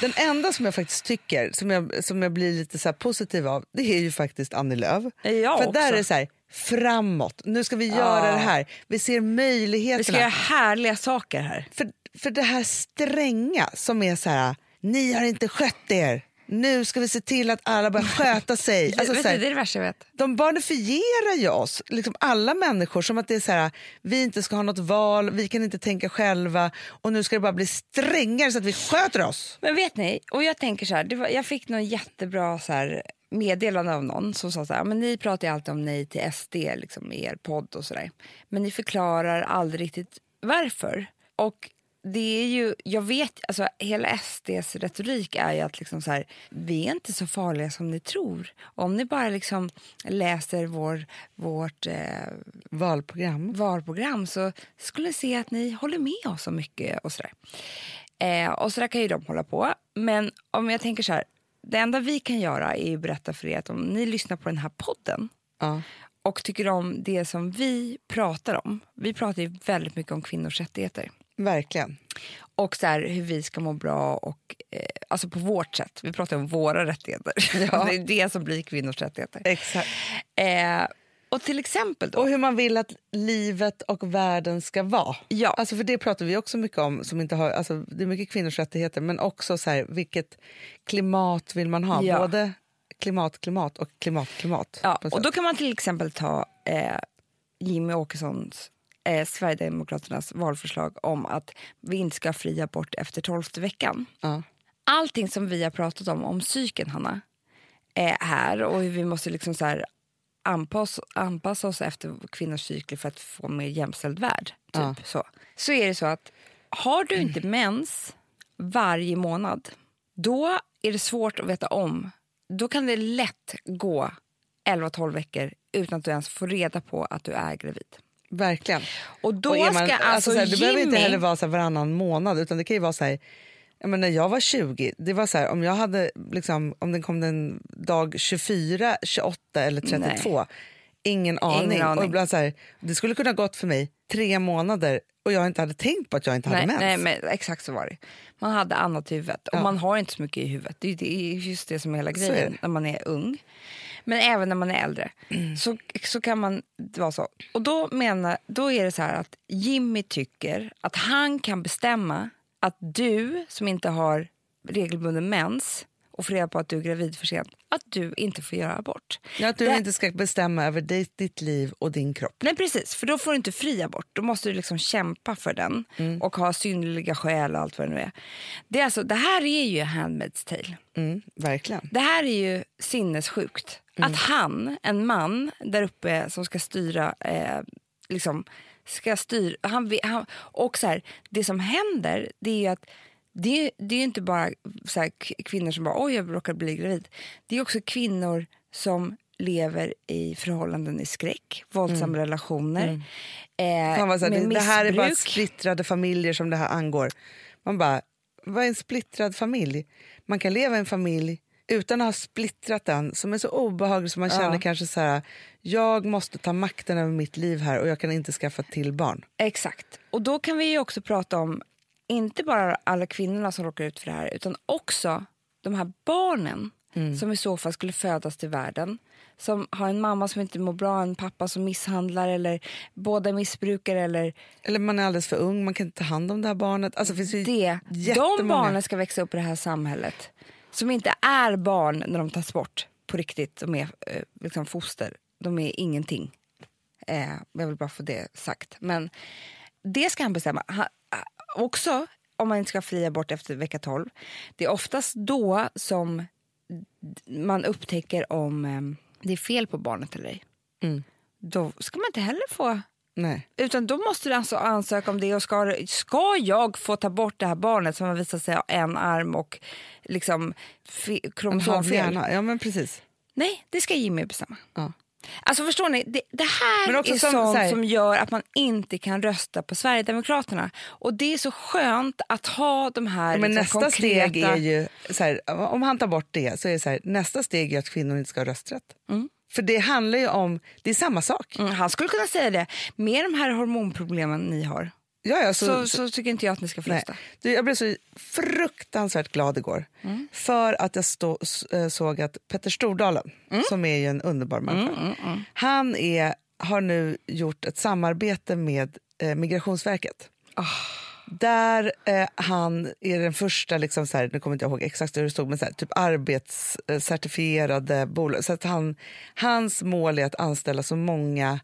den enda som jag faktiskt tycker, som jag, som jag blir lite så positiv av, det är ju faktiskt Annie Lööf. Jag För också. där är det så här, framåt, nu ska vi göra det här. Vi ser möjligheterna. Vi ska göra härliga saker här. för, för det här stränga som är så här, ni har inte skött er. Nu ska vi se till att alla börjar sköta sig. Alltså, vet så du, här, det är det värsta jag vet. de barnifierar ju oss, liksom alla människor, som att det är så här, vi inte ska ha något val, vi kan inte tänka själva och nu ska det bara bli strängare så att vi sköter oss. Men vet ni, och jag tänker så här, var, jag fick någon jättebra så här, meddelande av någon som sa så här, men ni pratar ju alltid om nej till SD liksom, i er podd och sådär. Men ni förklarar aldrig riktigt varför. Och det är ju, jag vet, alltså hela SDs retorik är ju att liksom så här, vi är inte så farliga som ni tror. Om ni bara liksom läser vår, vårt eh, Valprogram. valprogram så skulle ni se att ni håller med oss så mycket och sådär. Eh, och så där kan ju de hålla på. Men om jag tänker så här, det enda vi kan göra är att berätta för er att om ni lyssnar på den här podden Ja. och tycker om det som vi pratar om. Vi pratar ju väldigt mycket om kvinnors rättigheter. Verkligen. Och så här, hur vi ska må bra, och, eh, alltså på vårt sätt. Vi pratar om våra rättigheter. det är det som blir kvinnors rättigheter. Exakt. Eh, och till exempel då, Och hur man vill att livet och världen ska vara. Ja. Alltså för Det pratar vi också mycket om. Som inte har, alltså det är mycket kvinnors rättigheter, men också så här, vilket klimat vill man ha? Ja. Både klimat, klimat och klimat, klimat. Ja, och då kan man till exempel ta eh, Jimmy Åkessons, eh, Sverigedemokraternas valförslag om att vi inte ska ha fri abort efter tolfte veckan. Ja. Allting som vi har pratat om, om psyken, Hanna, är här och hur vi måste liksom så här anpassa, anpassa oss efter kvinnors cykler för att få en mer jämställd värld. Typ. Ja. Så. så är det så att har du inte mens varje månad, då är det svårt att veta om. Då kan det lätt gå 11-12 veckor utan att du ens får reda på att du är gravid. Verkligen. Och då Och är man- ska alltså, så här, det behöver inte Jimmy- heller vara så varannan månad, utan det kan ju vara så här... Ja, men när jag var 20, det var så här, om jag hade liksom, om den kom den dag 24, 28 eller 32, ingen aning. aning. Och ibland så här, det skulle kunna gått för mig tre månader och jag inte hade tänkt på att jag inte Nej, hade mens. nej, men exakt så var det. Man hade annat i huvudet. Och Ja. man har inte så mycket i huvudet. Det är, är just det som är hela är grejen det. när man är ung. Men även när man är äldre så, så kan man vara så. Och då, menar, då är det så här att Jimmy tycker att han kan bestämma att du som inte har regelbunden mens och får reda på att du är gravid för sent, att du inte får göra abort. Ja, att du Det- inte ska bestämma över ditt, ditt liv och din kropp. Nej precis, för då får du inte fri abort. Då måste du liksom kämpa för den och ha synnerliga skäl och allt vad det nu är. Det, är alltså, det här är ju Handmaid's tale. Mm, verkligen. Det här är ju sinnessjukt. Att han, en man där uppe som ska styra, eh, liksom, ska styra, han, han, och så här, det som händer det är ju att det, är- det är inte bara så här, kvinnor som bara oj jag råkade bli gravid. Det är också kvinnor som lever i förhållanden i skräck, våldsamma relationer. Eh, Fan vad så här, med det, det här är bara splittrade familjer som det här angår. Man bara, vad är en splittrad familj? Man kan leva i en familj utan att ha splittrat den som är så obehaglig som man känner kanske så här, jag måste ta makten över mitt liv här och jag kan inte skaffa till barn. Exakt. Och då kan vi ju också prata om inte bara alla kvinnorna som råkar ut för det här utan också de här barnen som i så fall skulle födas till världen. Som har en mamma som inte mår bra, en pappa som misshandlar eller båda missbrukar eller Eller man är alldeles för ung, man kan inte ta hand om det här barnet. Alltså, det finns ju det. De barnen ska växa upp i det här samhället som inte är barn när de tas bort på riktigt. De är eh, liksom foster. De är ingenting. Eh, jag vill bara få det sagt. Men det ska han bestämma. Han, också, om man inte ska fri abort efter vecka 12, det är oftast då som man upptäcker om eh, det är fel på barnet eller ej. Mm. Då ska man inte heller få Nej. utan då måste du alltså ansöka om det och ska, ska jag få ta bort det här barnet som har visat sig ha en arm och liksom kromosomfel? Ja, men precis. Nej, det ska Jimmy bestämma. Ja. Alltså förstår ni, det, det här är som- sånt så här- som gör att man inte kan rösta på Sverigedemokraterna. Och det är så skönt att ha de här men liksom, nästa konkreta... steg är ju, här, om han tar bort det, så är det så här, nästa steg är att kvinnor inte ska ha rösträtt. För det handlar ju om, det är samma sak. Mm, han skulle kunna säga det. Med de här hormonproblemen ni har Ja, ja, så, så, så, tycker inte jag att ni ska rösta. Du, jag blev så fruktansvärt glad igår för att jag stå, eh, såg att Petter Stordalen, som är ju en underbar människa, han är, har nu gjort ett samarbete med eh, Migrationsverket. Där eh, han är den första, liksom så här, nu kommer inte jag ihåg exakt hur det stod, men så här, typ arbetscertifierade bolag. Så att han, hans mål är att anställa så många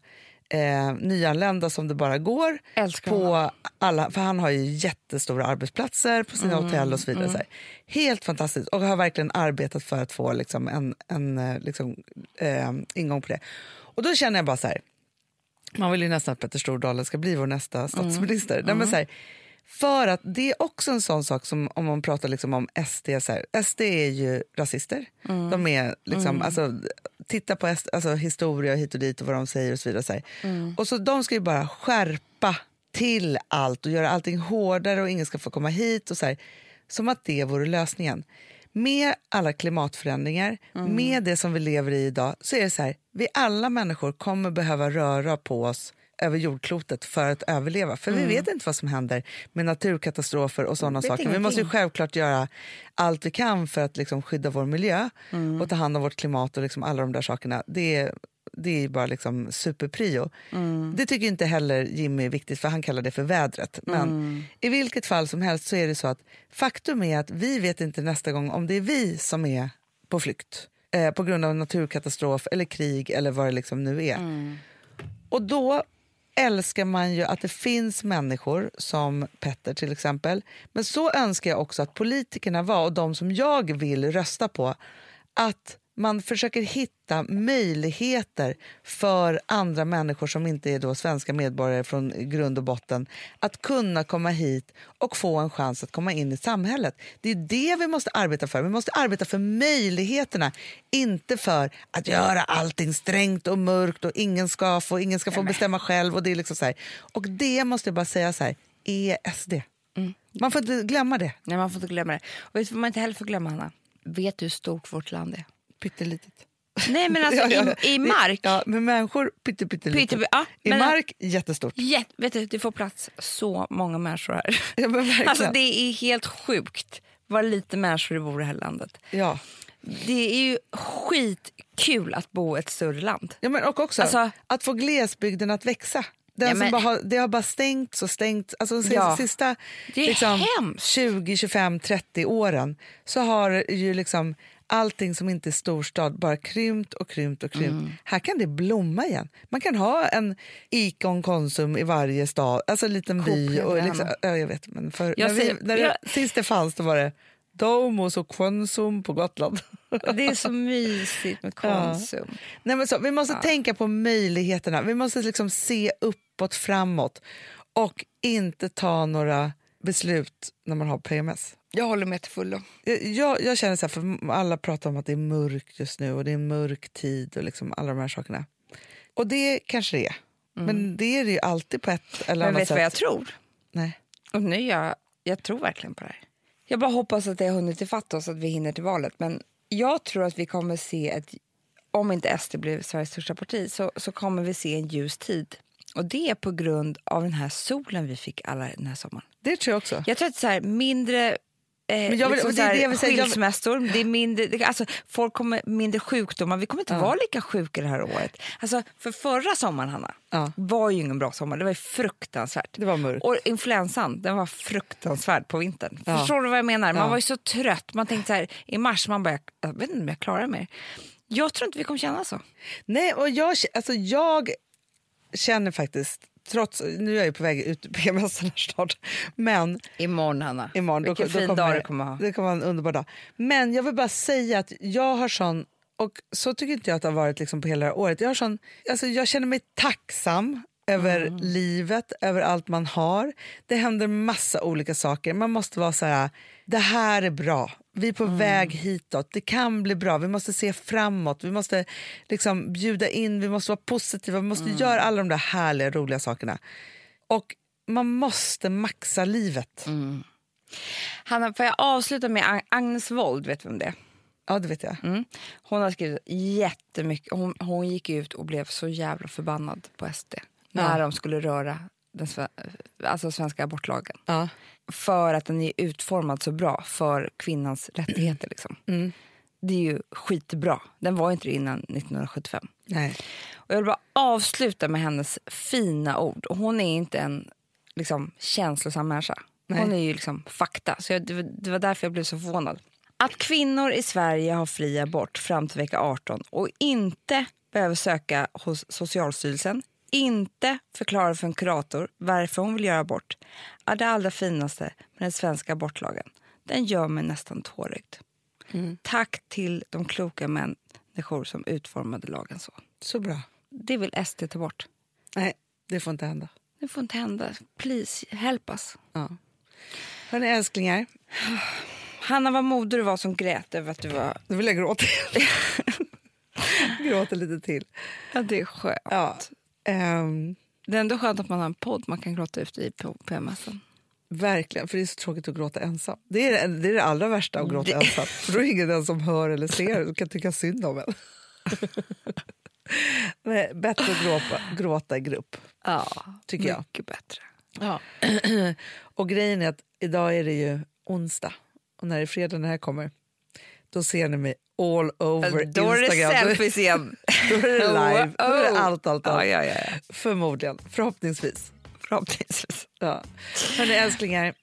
eh, nyanlända som det bara går. Älskar på alla, för han har ju jättestora arbetsplatser på sina hotell och så vidare. Så här. Helt fantastiskt och har verkligen arbetat för att få liksom, en, en eh, liksom, eh, ingång på det. Och då känner jag bara så här, man vill ju nästan att Petter Stordalen ska bli vår nästa statsminister. Nej, men så här, för att det är också en sån sak som om man pratar liksom om SD. Så här, SD är ju rasister. De är liksom, alltså, titta på SD, alltså, historia hit och dit och vad de säger och så vidare. Så här. Och så de ska ju bara skärpa till allt och göra allting hårdare och ingen ska få komma hit. och så här. Som att det vore lösningen. Med alla klimatförändringar, med det som vi lever i idag, så är det så här, vi alla människor kommer behöva röra på oss över jordklotet för att överleva. För vi vet inte vad som händer med naturkatastrofer och sådana saker. Vi ingenting. måste ju självklart göra allt vi kan för att liksom skydda vår miljö och ta hand om vårt klimat och liksom alla de där sakerna. Det är, det är bara liksom superprio. Det tycker inte heller Jimmy är viktigt för han kallar det för vädret. Men i vilket fall som helst så är det så att faktum är att vi vet inte nästa gång om det är vi som är på flykt eh, på grund av naturkatastrof eller krig eller vad det liksom nu är. Och då älskar man ju att det finns människor som Petter till exempel. Men så önskar jag också att politikerna var, och de som jag vill rösta på, att man försöker hitta möjligheter för andra människor som inte är då svenska medborgare från grund och botten att kunna komma hit och få en chans att komma in i samhället. Det är det vi måste arbeta för. Vi måste arbeta för möjligheterna, inte för att göra allting strängt och mörkt och ingen ska få, ingen ska få bestämma själv. Och det är liksom så här. Och det måste jag bara säga så här, är SD. Man får inte glömma det. Nej, man får inte glömma det. Och vet du vad man inte heller får glömma, Hanna? Vet du hur stort vårt land är? Pyttelitet. Nej, men alltså Ja, ja, i, i mark. Ja, med människor pytte, pyttelitet. Pytte- ja, I men- mark jättestort. Jätte, vet du, det får plats så många människor här. Ja, men. Alltså, det är helt sjukt vad lite människor det bor i det här landet. ja. Det är ju skitkul att bo i ett större land. Ja, men och också Alltså- att få glesbygden att växa. Den Ja, som men- bara har, det har bara stängts och stängts. Alltså de Ja. sista liksom, hemskt. 20, 25, 30 åren så har ju liksom allting som inte är storstad bara krympt och krympt och krympt. Mm. Här kan det blomma igen. Man kan ha en Icon Konsum i varje stad, alltså en liten by. Och liksom, ja, jag vet, men för, Jag när vi, när det, jag- sist det fanns då var det Domus och Konsum på Gotland. Det är så mysigt med Konsum. Nej, men så, vi måste tänka på möjligheterna. Vi måste liksom se uppåt, framåt och inte ta några beslut när man har PMS. Jag håller med till fullo. Jag, jag, jag känner så här, för alla pratar om att det är mörkt just nu och det är en mörk tid och liksom alla de här sakerna. Och det kanske det är. Men det är det ju alltid på ett eller Men annat vet du sätt. vad jag tror? Nej. Och nu jag, jag tror verkligen på det här. Jag bara hoppas att det har hunnit ifatt oss, att vi hinner till valet. Men jag tror att vi kommer se ett... Om inte SD blir Sveriges största parti så, så kommer vi se en ljus tid. Och det är på grund av den här solen vi fick alla den här sommaren. Det tror jag också. Jag tror att så här, mindre eh, Men jag vill- liksom det är så det jag här, vill säga. Jag- skilsmässor, det är mindre, alltså, folk kommer mindre sjukdomar. Vi kommer inte vara lika sjuka det här året. Alltså, för förra sommaren, Hanna, Ja. var ju ingen bra sommar. Det var ju fruktansvärt. Det var mörkt. Och influensan, den var fruktansvärd på vintern. Ja. Förstår du vad jag menar? Man Ja. var ju så trött. Man tänkte så här, i mars, man bara, jag vet inte om jag klarar mer. Jag tror inte vi kommer känna så. Nej, och jag, alltså jag känner faktiskt trots, nu är jag ju på väg ut ur PMS snart, men Imorgon, Hanna. imorgon. Då, Vilken då fin kommer, dag det kommer ha. Det kommer vara en underbar dag. Men jag vill bara säga att jag har sån, och så tycker inte jag att det har varit liksom på hela året. Jag, har sån, alltså jag känner mig tacksam över Mm. livet, över allt man har. Det händer massa olika saker. Man måste vara så här, det här är bra. Vi är på Mm. väg hitåt. Det kan bli bra. Vi måste se framåt. Vi måste liksom bjuda in. Vi måste vara positiva. Vi måste Mm. göra alla de där härliga, roliga sakerna. Och man måste maxa livet. Mm. Hanna, får jag avsluta med Ag- Agnes Wold? Vet du vem det är? Ja, det vet jag. Mm. Hon har skrivit jättemycket. Hon, hon gick ut och blev så jävla förbannad på SD när Ja. de skulle röra den alltså svenska abortlagen. Ja. För att den är utformad så bra för kvinnans rättigheter. Liksom. Mm. Det är ju skitbra. Den var inte det innan 1975. Nej. Och jag vill bara avsluta med hennes fina ord. Och hon är inte en liksom, känslosam människa. Hon Nej. är ju liksom fakta. Så jag, det var därför jag blev så förvånad. Att kvinnor i Sverige har fri abort fram till vecka 18 och inte behöver söka hos Socialstyrelsen, inte förklara för en kurator varför hon vill göra abort, är det allra finaste med den svenska abortlagen. Den gör mig nästan tårögd. Tack till de kloka människor som utformade lagen så. Så bra. Det vill SD ta bort. Nej, det får inte hända. Det får inte hända. Please, help us. Ja. Hörni älsklingar, Hanna, vad modig du var som grät över att du var... nu vill jag gråta. gråta lite till. Ja, det är skönt. Ja. Ehm, Det är ändå skönt att man har en podd man kan gråta ut i på PMSen. verkligen, för det är så tråkigt att gråta ensam. Det är det, det, är det allra värsta, att gråta ensam. För då är det ingen den som hör eller ser och kan tycka synd om en. Nej, bättre att gråta, gråta i grupp. Ja, Tycker jag. mycket bättre. Ja. och grejen är att idag är det ju onsdag. Och när det är fredag när det här kommer, då ser ni mig all over Då är det Instagram. selfies igen. Då är det live. Då är det allt, allt, allt. Ja, ja. ja. Förmodligen. Förhoppningsvis. Förhoppningsvis. Ja. Hörni, älsklingar,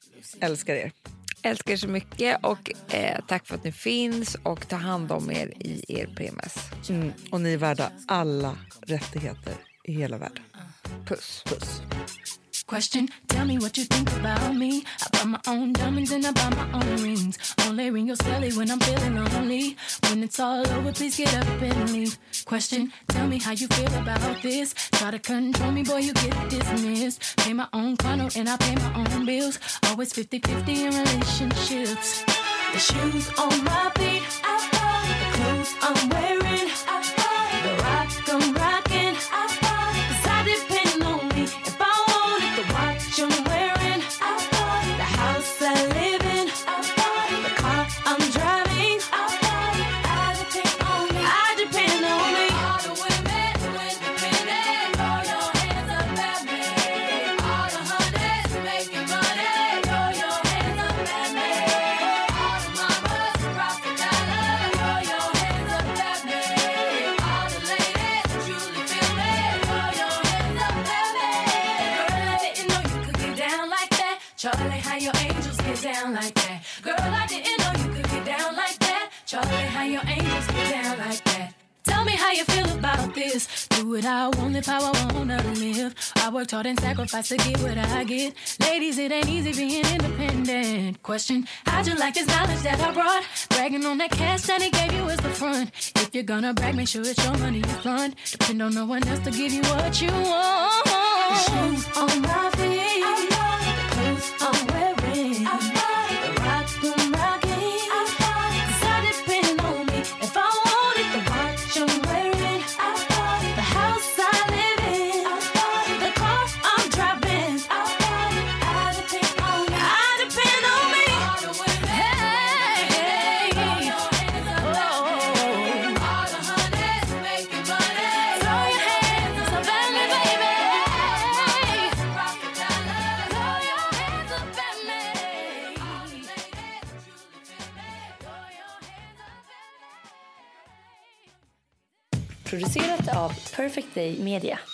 älskar er. Älskar er så mycket och eh, tack för att ni finns och ta hand om er i er PMS. Mm. Och ni är värda alla rättigheter i hela världen. Puss. Puss. Question, tell me what you think about me. I buy my own diamonds and I buy my own rings. Only ring your celly when I'm feeling lonely. When it's all over, please get up and leave. Question, tell me how you feel about this. Try to control me, boy, you get dismissed. Pay my own condo and I pay my own bills. Always 50-50 in relationships. The shoes on my feet, I buy. The clothes I'm wearing, worked hard and sacrificed to get what I get. Ladies, it ain't easy being independent. Question, how'd you like this knowledge that I brought? Bragging on that cash that he gave you is the front. If you're gonna brag, make sure it's your money you fund. Depend on no one else to give you what you want. Shoes on my feet, Perfect Day Media.